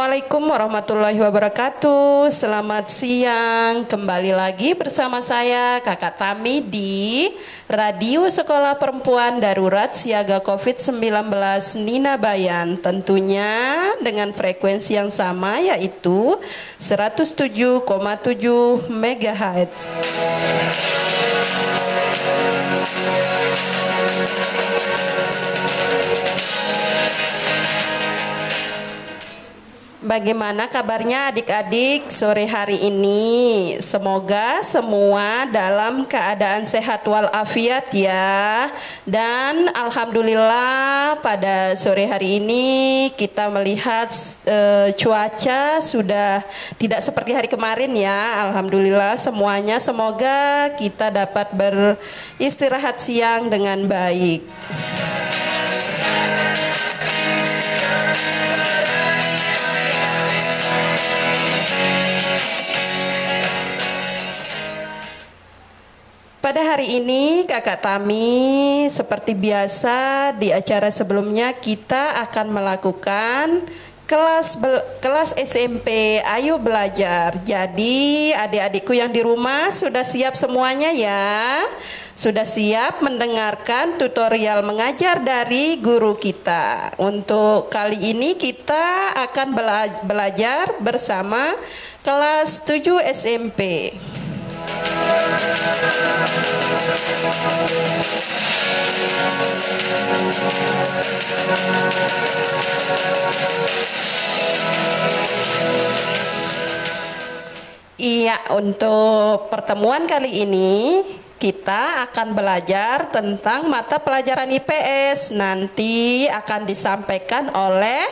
Assalamualaikum warahmatullahi wabarakatuh. Selamat siang. Kembali lagi bersama saya Kakak Tami di Radio Sekolah Perempuan Darurat Siaga COVID-19 Nina Bayan. Tentunya dengan frekuensi yang sama yaitu 107,7 MHz. Bagaimana kabarnya adik-adik sore hari ini? Semoga semua dalam keadaan sehat walafiat ya. Dan alhamdulillah pada sore hari ini kita melihat e, cuaca sudah tidak seperti hari kemarin ya. Alhamdulillah semuanya semoga kita dapat beristirahat siang dengan baik. Pada hari ini Kakak Tami seperti biasa di acara sebelumnya kita akan melakukan kelas kelas SMP Ayo Belajar. Jadi adik-adikku yang di rumah sudah siap semuanya ya? Sudah siap mendengarkan tutorial mengajar dari guru kita. Untuk kali ini kita akan belajar bersama kelas 7 SMP. Iya, untuk pertemuan kali ini kita akan belajar tentang mata pelajaran IPS. Nanti akan disampaikan oleh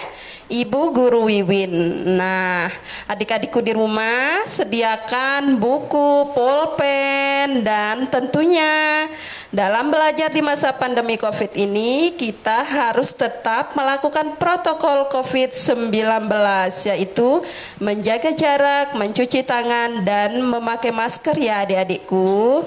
Ibu Guru Wiwin. Nah, adik-adikku di rumah sediakan buku, pulpen, dan tentunya dalam belajar di masa pandemi COVID ini kita harus tetap melakukan protokol COVID-19 yaitu menjaga jarak, mencuci tangan, dan memakai masker ya adik-adikku.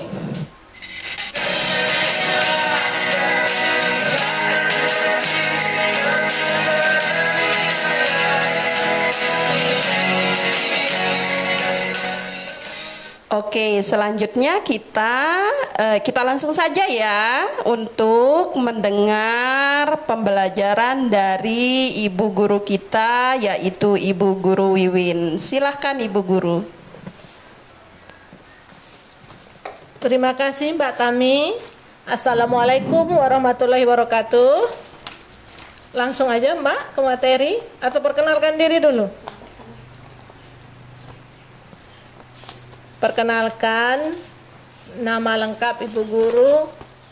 Oke, selanjutnya kita uh, kita langsung saja ya untuk mendengar pembelajaran dari ibu guru kita yaitu Ibu Guru Wiwin. Silahkan Ibu Guru. Terima kasih Mbak Tami. Assalamualaikum warahmatullahi wabarakatuh. Langsung aja Mbak ke materi atau perkenalkan diri dulu. Perkenalkan nama lengkap Ibu Guru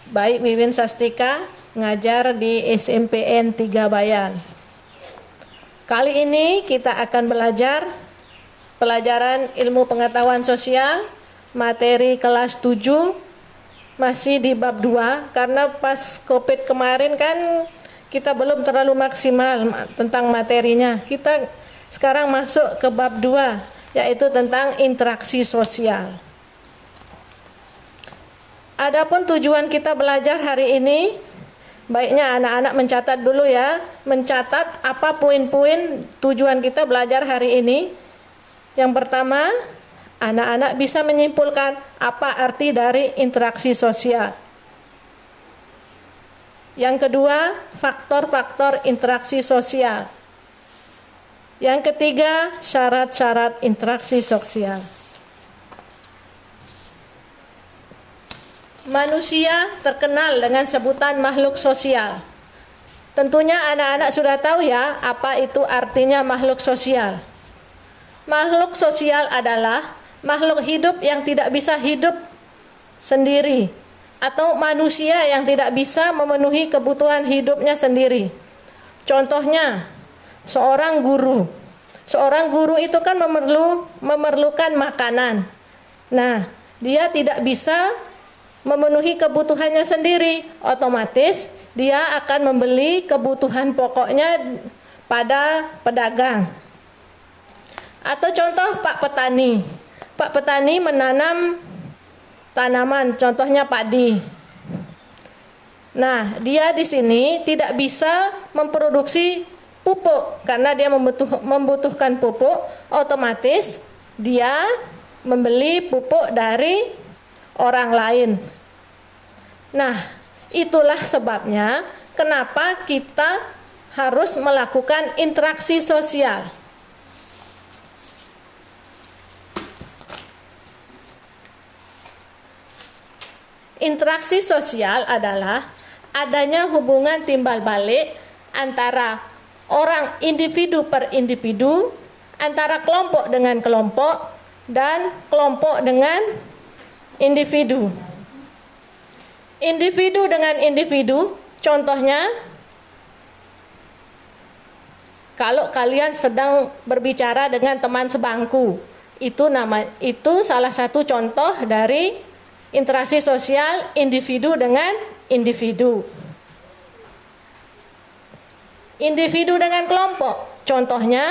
Baik Wiwin Sastika ngajar di SMPN 3 Bayan. Kali ini kita akan belajar pelajaran ilmu pengetahuan sosial materi kelas 7 masih di bab 2 karena pas Covid kemarin kan kita belum terlalu maksimal tentang materinya. Kita sekarang masuk ke bab 2 yaitu tentang interaksi sosial. Adapun tujuan kita belajar hari ini baiknya anak-anak mencatat dulu ya, mencatat apa poin-poin tujuan kita belajar hari ini. Yang pertama, anak-anak bisa menyimpulkan apa arti dari interaksi sosial. Yang kedua, faktor-faktor interaksi sosial. Yang ketiga, syarat-syarat interaksi sosial. Manusia terkenal dengan sebutan makhluk sosial. Tentunya anak-anak sudah tahu ya apa itu artinya makhluk sosial. Makhluk sosial adalah makhluk hidup yang tidak bisa hidup sendiri atau manusia yang tidak bisa memenuhi kebutuhan hidupnya sendiri. Contohnya, seorang guru. Seorang guru itu kan memerlu, memerlukan makanan. Nah, dia tidak bisa memenuhi kebutuhannya sendiri, otomatis dia akan membeli kebutuhan pokoknya pada pedagang. Atau contoh Pak petani. Pak petani menanam tanaman, contohnya padi. Nah, dia di sini tidak bisa memproduksi pupuk karena dia membutuh, membutuhkan pupuk, otomatis dia membeli pupuk dari orang lain. Nah, itulah sebabnya kenapa kita harus melakukan interaksi sosial. Interaksi sosial adalah adanya hubungan timbal balik antara orang individu per individu, antara kelompok dengan kelompok, dan kelompok dengan individu. Individu dengan individu, contohnya, kalau kalian sedang berbicara dengan teman sebangku, itu nama itu salah satu contoh dari interaksi sosial individu dengan individu. Individu dengan kelompok. Contohnya,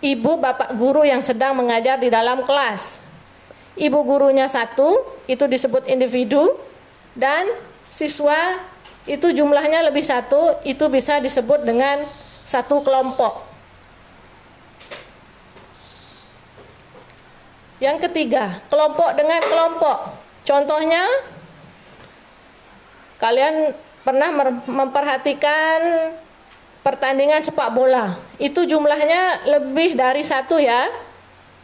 ibu bapak guru yang sedang mengajar di dalam kelas. Ibu gurunya satu, itu disebut individu, dan siswa itu jumlahnya lebih satu, itu bisa disebut dengan satu kelompok. Yang ketiga, kelompok dengan kelompok. Contohnya, kalian pernah memperhatikan pertandingan sepak bola. Itu jumlahnya lebih dari satu ya.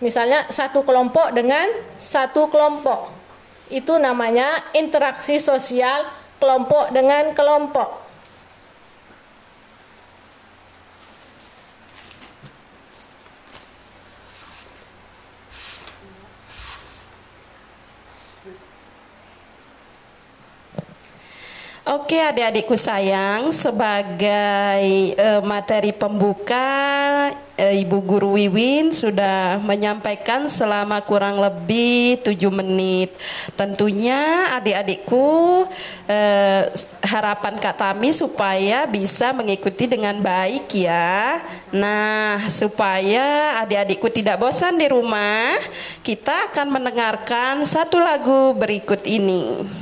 Misalnya satu kelompok dengan satu kelompok. Itu namanya interaksi sosial kelompok dengan kelompok Oke adik-adikku sayang, sebagai uh, materi pembuka uh, Ibu Guru Wiwin sudah menyampaikan selama kurang lebih 7 menit. Tentunya adik-adikku uh, harapan Kak Tami supaya bisa mengikuti dengan baik ya. Nah, supaya adik-adikku tidak bosan di rumah, kita akan mendengarkan satu lagu berikut ini.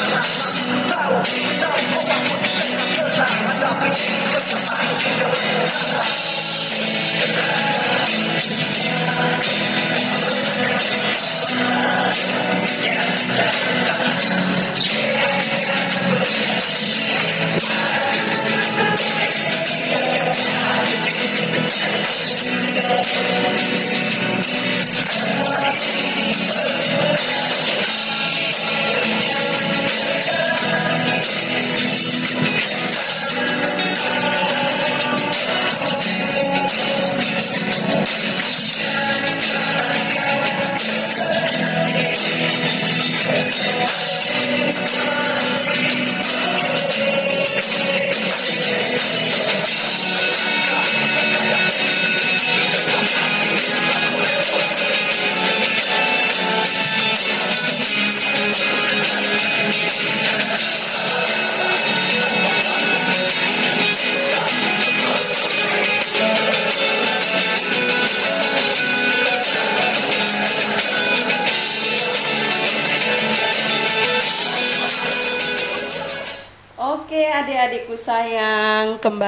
Yeah.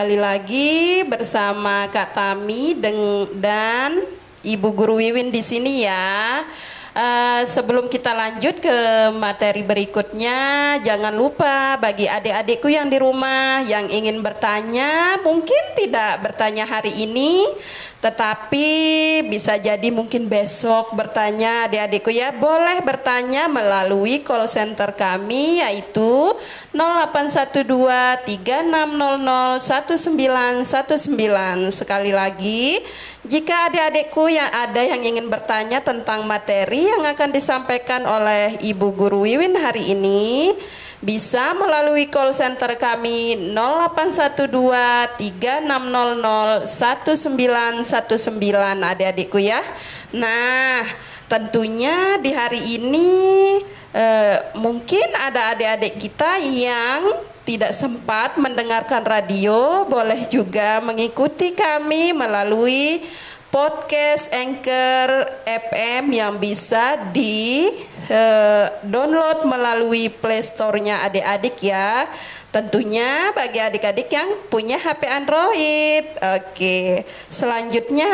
Kembali lagi bersama Kak Tami dan Ibu Guru Wiwin di sini ya. Uh, sebelum kita lanjut ke materi berikutnya, jangan lupa bagi adik-adikku yang di rumah yang ingin bertanya, mungkin tidak bertanya hari ini, tetapi bisa jadi mungkin besok bertanya adik-adikku ya. Boleh bertanya melalui call center kami yaitu 081236001919 sekali lagi jika adik-adikku yang ada yang ingin bertanya tentang materi yang akan disampaikan oleh Ibu Guru Wiwin hari ini bisa melalui call center kami 0812 3600 1919 adik-adikku ya. Nah, tentunya di hari ini eh, mungkin ada adik-adik kita yang tidak sempat mendengarkan radio, boleh juga mengikuti kami melalui podcast Anchor FM yang bisa di uh, download melalui Play Store-nya adik-adik ya. Tentunya bagi adik-adik yang punya HP Android. Oke, selanjutnya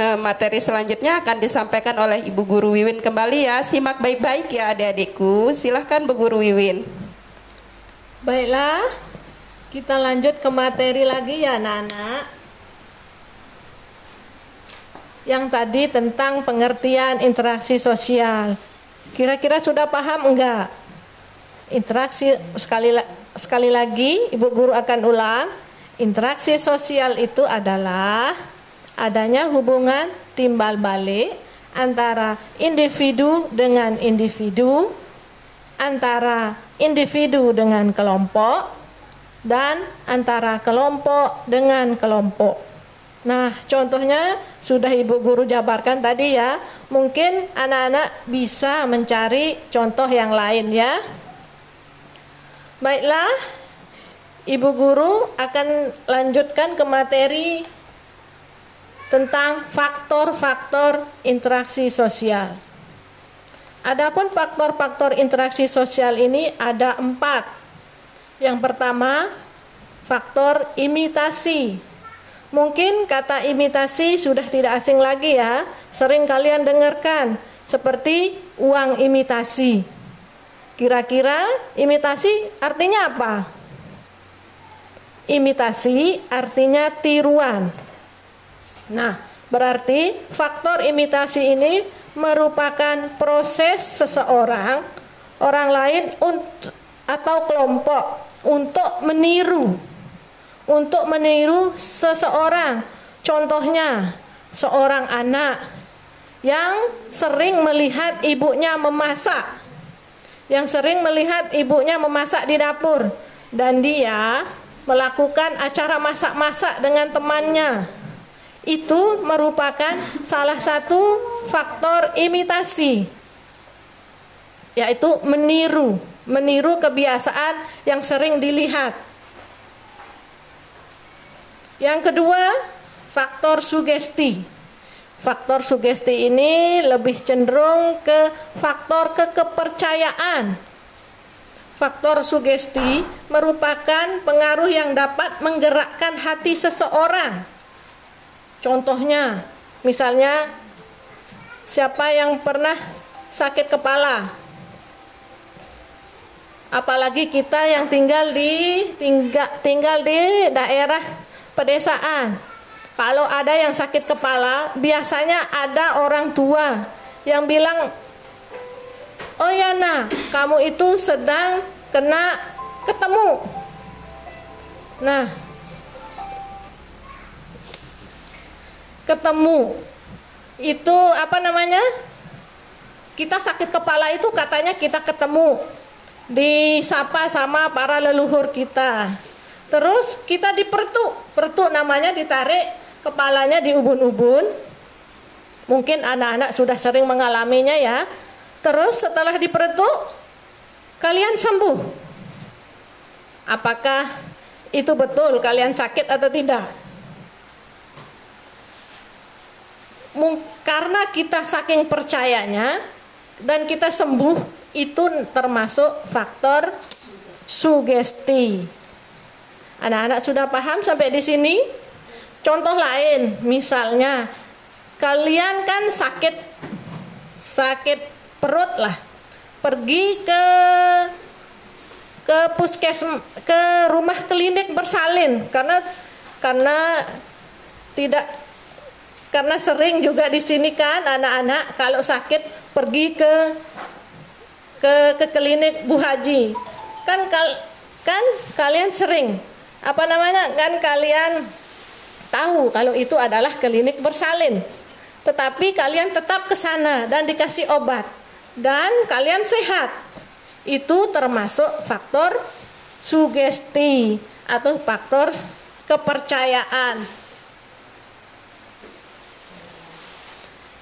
uh, materi selanjutnya akan disampaikan oleh Ibu Guru Wiwin kembali ya. Simak baik-baik ya adik-adikku. Silahkan Bu Guru Wiwin. Baiklah, kita lanjut ke materi lagi ya anak-anak yang tadi tentang pengertian interaksi sosial. Kira-kira sudah paham enggak? Interaksi sekali sekali lagi Ibu guru akan ulang. Interaksi sosial itu adalah adanya hubungan timbal balik antara individu dengan individu, antara individu dengan kelompok, dan antara kelompok dengan kelompok. Nah, contohnya sudah Ibu Guru jabarkan tadi ya. Mungkin anak-anak bisa mencari contoh yang lain ya. Baiklah, Ibu Guru akan lanjutkan ke materi tentang faktor-faktor interaksi sosial. Adapun faktor-faktor interaksi sosial ini ada empat. Yang pertama, faktor imitasi Mungkin kata imitasi sudah tidak asing lagi ya, sering kalian dengarkan seperti uang imitasi. Kira-kira imitasi artinya apa? Imitasi artinya tiruan. Nah, berarti faktor imitasi ini merupakan proses seseorang, orang lain atau kelompok untuk meniru untuk meniru seseorang. Contohnya, seorang anak yang sering melihat ibunya memasak. Yang sering melihat ibunya memasak di dapur dan dia melakukan acara masak-masak dengan temannya. Itu merupakan salah satu faktor imitasi yaitu meniru, meniru kebiasaan yang sering dilihat. Yang kedua, faktor sugesti. Faktor sugesti ini lebih cenderung ke faktor kekepercayaan. Faktor sugesti merupakan pengaruh yang dapat menggerakkan hati seseorang. Contohnya, misalnya siapa yang pernah sakit kepala? Apalagi kita yang tinggal di tinggal tinggal di daerah pedesaan. Kalau ada yang sakit kepala, biasanya ada orang tua yang bilang, "Oh ya, nah, kamu itu sedang kena ketemu." Nah, ketemu itu apa namanya? Kita sakit kepala itu katanya kita ketemu disapa sama para leluhur kita. Terus kita dipertuk, pertuk namanya ditarik, kepalanya di ubun-ubun. Mungkin anak-anak sudah sering mengalaminya ya. Terus setelah dipertuk, kalian sembuh. Apakah itu betul kalian sakit atau tidak? Karena kita saking percayanya dan kita sembuh itu termasuk faktor sugesti. Anak-anak sudah paham sampai di sini? Contoh lain, misalnya kalian kan sakit sakit perut lah. Pergi ke ke puskes ke rumah klinik bersalin karena karena tidak karena sering juga di sini kan anak-anak kalau sakit pergi ke ke ke klinik Bu Haji. Kan kal, kan kalian sering. Apa namanya? Kan kalian tahu kalau itu adalah klinik bersalin. Tetapi kalian tetap ke sana dan dikasih obat. Dan kalian sehat. Itu termasuk faktor sugesti atau faktor kepercayaan.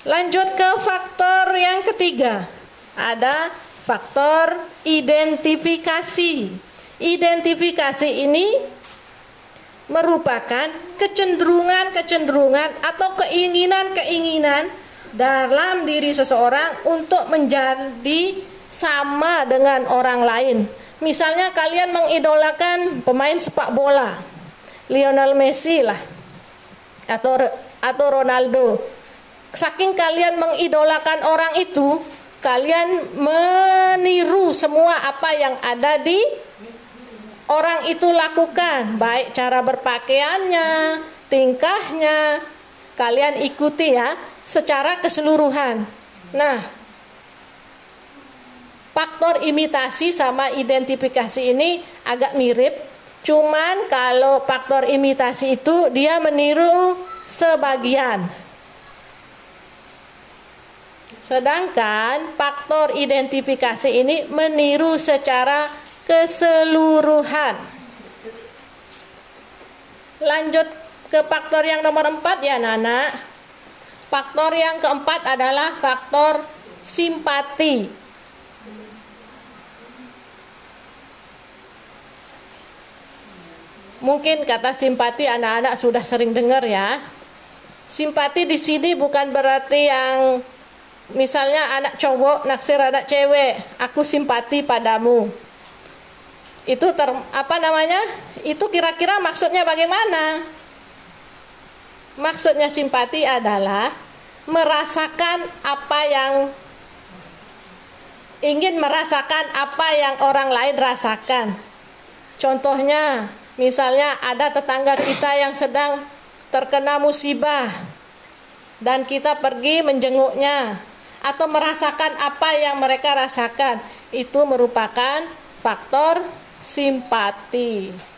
Lanjut ke faktor yang ketiga. Ada faktor identifikasi. Identifikasi ini merupakan kecenderungan-kecenderungan atau keinginan-keinginan dalam diri seseorang untuk menjadi sama dengan orang lain. Misalnya kalian mengidolakan pemain sepak bola, Lionel Messi lah, atau atau Ronaldo. Saking kalian mengidolakan orang itu, kalian meniru semua apa yang ada di orang itu lakukan, baik cara berpakaiannya, tingkahnya, kalian ikuti ya secara keseluruhan. Nah, faktor imitasi sama identifikasi ini agak mirip. Cuman kalau faktor imitasi itu dia meniru sebagian. Sedangkan faktor identifikasi ini meniru secara keseluruhan. Lanjut ke faktor yang nomor empat ya Nana. Faktor yang keempat adalah faktor simpati. Mungkin kata simpati anak-anak sudah sering dengar ya. Simpati di sini bukan berarti yang misalnya anak cowok naksir anak cewek, aku simpati padamu. Itu ter, apa namanya? Itu kira-kira maksudnya bagaimana? Maksudnya simpati adalah merasakan apa yang ingin merasakan apa yang orang lain rasakan. Contohnya, Misalnya ada tetangga kita yang sedang terkena musibah dan kita pergi menjenguknya atau merasakan apa yang mereka rasakan. Itu merupakan faktor simpati.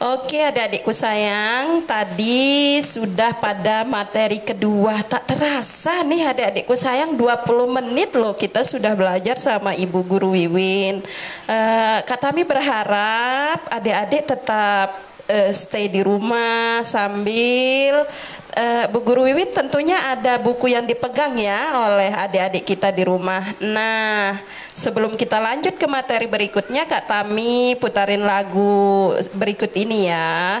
Oke adik-adikku sayang Tadi sudah pada materi kedua. Tak terasa nih adik-adikku sayang 20 menit loh kita sudah belajar sama Ibu Guru Wiwin. Uh, Kak berharap adik-adik tetap uh, stay di rumah sambil uh, Bu Guru Wiwin tentunya ada buku yang dipegang ya oleh adik-adik kita di rumah. Nah, sebelum kita lanjut ke materi berikutnya Kak Tami putarin lagu berikut ini ya.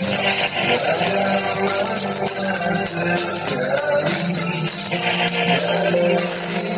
Thank you.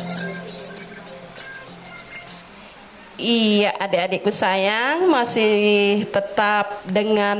Iya, adik-adikku sayang, masih tetap dengan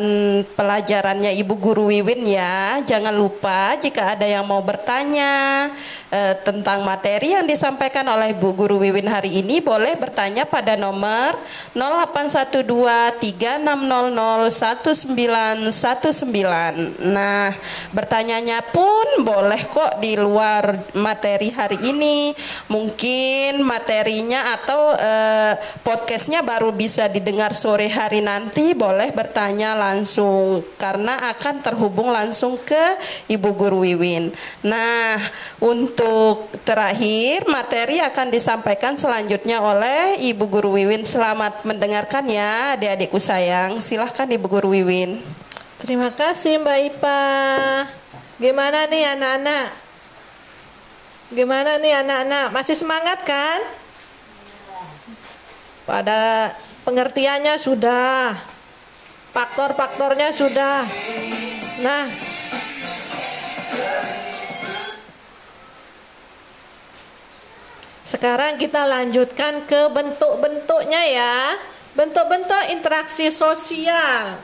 pelajarannya Ibu Guru Wiwin ya. Jangan lupa jika ada yang mau bertanya eh, tentang materi yang disampaikan oleh Ibu Guru Wiwin hari ini, boleh bertanya pada nomor 081236001919. Nah, bertanyanya pun boleh kok di luar materi hari ini. Mungkin materinya atau eh, podcastnya baru bisa didengar sore hari nanti boleh bertanya langsung karena akan terhubung langsung ke Ibu Guru Wiwin. Nah, untuk terakhir materi akan disampaikan selanjutnya oleh Ibu Guru Wiwin. Selamat mendengarkan ya adik-adikku sayang. Silahkan Ibu Guru Wiwin. Terima kasih Mbak Ipa. Gimana nih anak-anak? Gimana nih anak-anak? Masih semangat kan? Pada pengertiannya sudah, faktor-faktornya sudah. Nah, sekarang kita lanjutkan ke bentuk-bentuknya ya. Bentuk-bentuk interaksi sosial.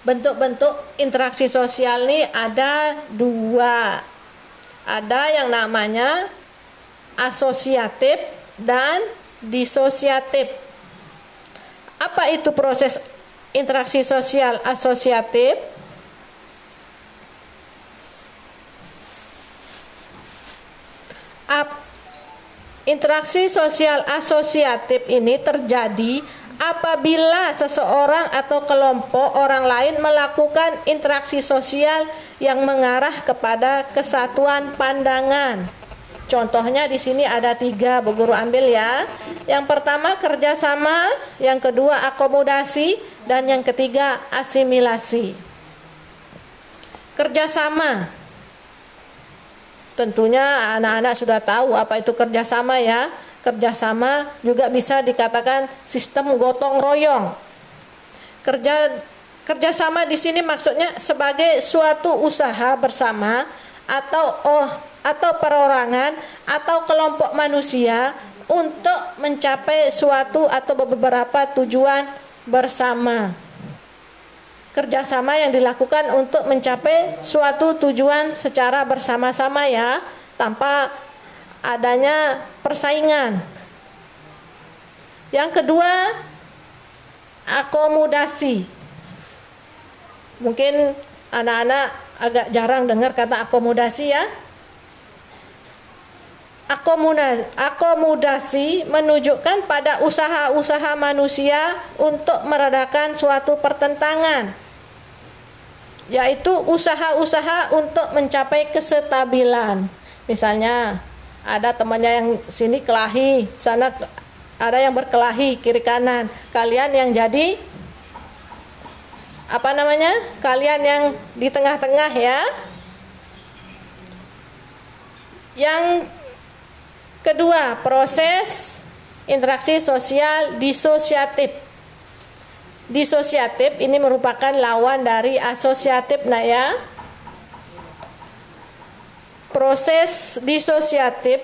Bentuk-bentuk interaksi sosial ini ada dua. Ada yang namanya asosiatif dan disosiatif. Apa itu proses interaksi sosial asosiatif? Ap- interaksi sosial asosiatif ini terjadi apabila seseorang atau kelompok orang lain melakukan interaksi sosial yang mengarah kepada kesatuan pandangan. Contohnya di sini ada tiga, Bu Guru ambil ya. Yang pertama kerjasama, yang kedua akomodasi, dan yang ketiga asimilasi. Kerjasama, tentunya anak-anak sudah tahu apa itu kerjasama ya. Kerjasama juga bisa dikatakan sistem gotong royong. Kerja kerjasama di sini maksudnya sebagai suatu usaha bersama atau oh atau perorangan atau kelompok manusia untuk mencapai suatu atau beberapa tujuan bersama. Kerjasama yang dilakukan untuk mencapai suatu tujuan secara bersama-sama ya, tanpa adanya persaingan. Yang kedua, akomodasi. Mungkin anak-anak agak jarang dengar kata akomodasi ya. Akomodasi, akomodasi menunjukkan pada usaha-usaha manusia untuk meredakan suatu pertentangan, yaitu usaha-usaha untuk mencapai kesestabilan. Misalnya, ada temannya yang sini kelahi, sana ada yang berkelahi kiri kanan. Kalian yang jadi apa namanya? Kalian yang di tengah-tengah ya. Yang kedua, proses interaksi sosial disosiatif. Disosiatif ini merupakan lawan dari asosiatif nah ya. Proses disosiatif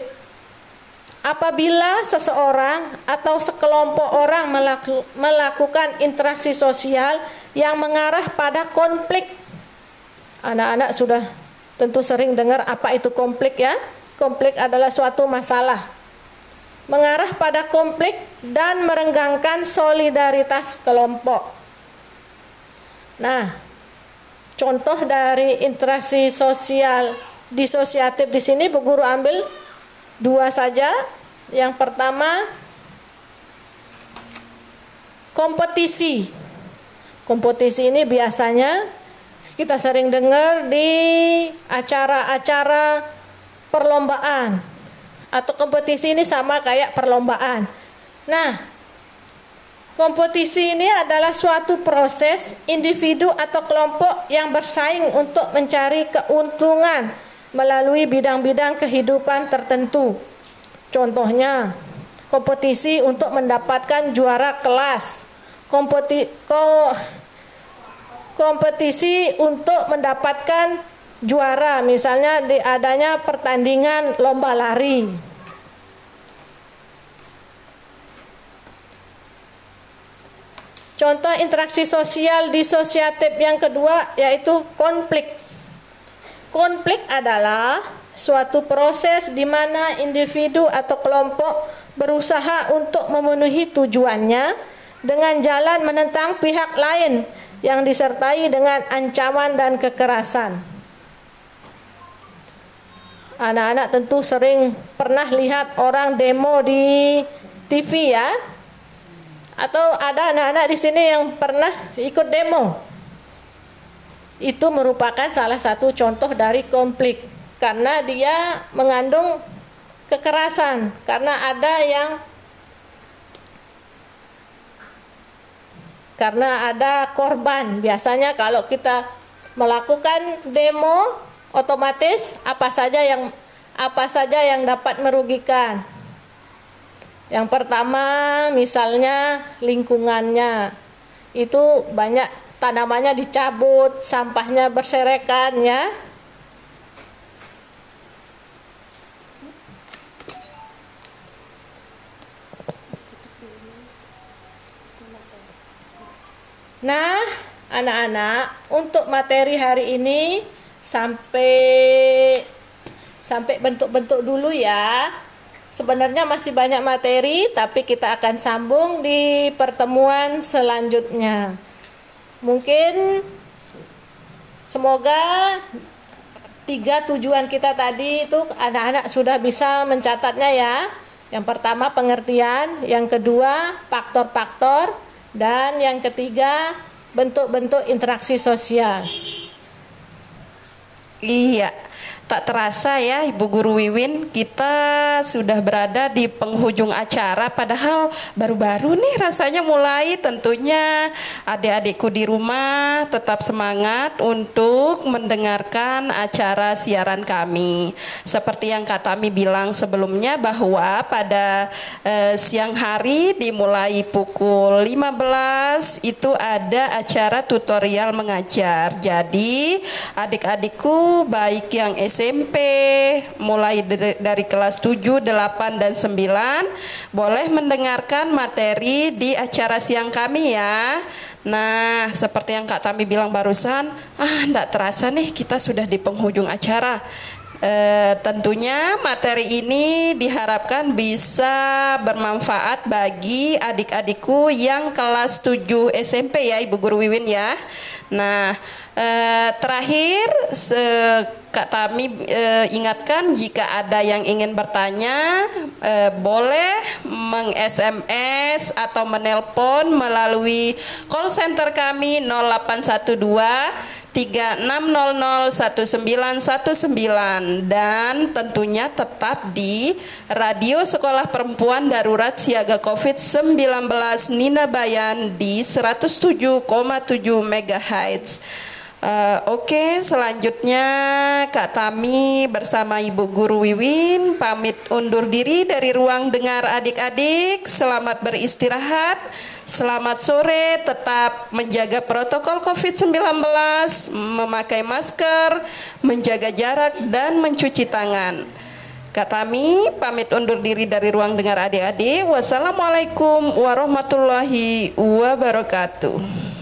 apabila seseorang atau sekelompok orang melaku, melakukan interaksi sosial yang mengarah pada konflik. Anak-anak sudah tentu sering dengar apa itu konflik ya. Konflik adalah suatu masalah. Mengarah pada konflik dan merenggangkan solidaritas kelompok. Nah, contoh dari interaksi sosial disosiatif di sini Bu Guru ambil dua saja. Yang pertama kompetisi. Kompetisi ini biasanya kita sering dengar di acara-acara perlombaan atau kompetisi ini sama kayak perlombaan. Nah, kompetisi ini adalah suatu proses individu atau kelompok yang bersaing untuk mencari keuntungan melalui bidang-bidang kehidupan tertentu. Contohnya, kompetisi untuk mendapatkan juara kelas, kompeti, ko, kompetisi untuk mendapatkan juara, misalnya di adanya pertandingan lomba lari. Contoh interaksi sosial disosiatif yang kedua yaitu konflik. Konflik adalah suatu proses di mana individu atau kelompok berusaha untuk memenuhi tujuannya dengan jalan menentang pihak lain yang disertai dengan ancaman dan kekerasan. Anak-anak tentu sering pernah lihat orang demo di TV ya. Atau ada anak-anak di sini yang pernah ikut demo. Itu merupakan salah satu contoh dari konflik karena dia mengandung kekerasan karena ada yang karena ada korban. Biasanya kalau kita melakukan demo otomatis apa saja yang apa saja yang dapat merugikan. Yang pertama misalnya lingkungannya itu banyak tanamannya dicabut, sampahnya berserakan ya. Nah, anak-anak, untuk materi hari ini sampai sampai bentuk-bentuk dulu ya. Sebenarnya masih banyak materi, tapi kita akan sambung di pertemuan selanjutnya. Mungkin semoga tiga tujuan kita tadi itu anak-anak sudah bisa mencatatnya ya. Yang pertama pengertian, yang kedua faktor-faktor, dan yang ketiga, bentuk-bentuk interaksi sosial. Iya, tak terasa ya Ibu Guru Wiwin kita sudah berada di penghujung acara padahal baru-baru nih rasanya mulai tentunya adik-adikku di rumah tetap semangat untuk mendengarkan acara siaran kami. Seperti yang Kak Tami bilang sebelumnya bahwa pada eh, siang hari dimulai pukul 15 itu ada acara tutorial mengajar. Jadi adik-adikku baik yang SMP mulai dari, kelas 7, 8 dan 9 boleh mendengarkan materi di acara siang kami ya. Nah, seperti yang Kak Tami bilang barusan, ah enggak terasa nih kita sudah di penghujung acara. E, tentunya materi ini diharapkan bisa bermanfaat bagi adik-adikku yang kelas 7 SMP ya Ibu Guru Wiwin ya. Nah, e, terakhir se Kak Tami e, ingatkan jika ada yang ingin bertanya e, boleh meng-SMS atau menelpon melalui call center kami 0812 36001919 dan tentunya tetap di Radio Sekolah Perempuan Darurat Siaga Covid-19 Nina Bayan di 107,7 MHz. Uh, Oke, okay, selanjutnya Kak Tami bersama Ibu Guru Wiwin pamit undur diri dari ruang dengar adik-adik. Selamat beristirahat, selamat sore, tetap menjaga protokol COVID-19, memakai masker, menjaga jarak, dan mencuci tangan. Kak Tami pamit undur diri dari ruang dengar adik-adik. Wassalamualaikum warahmatullahi wabarakatuh.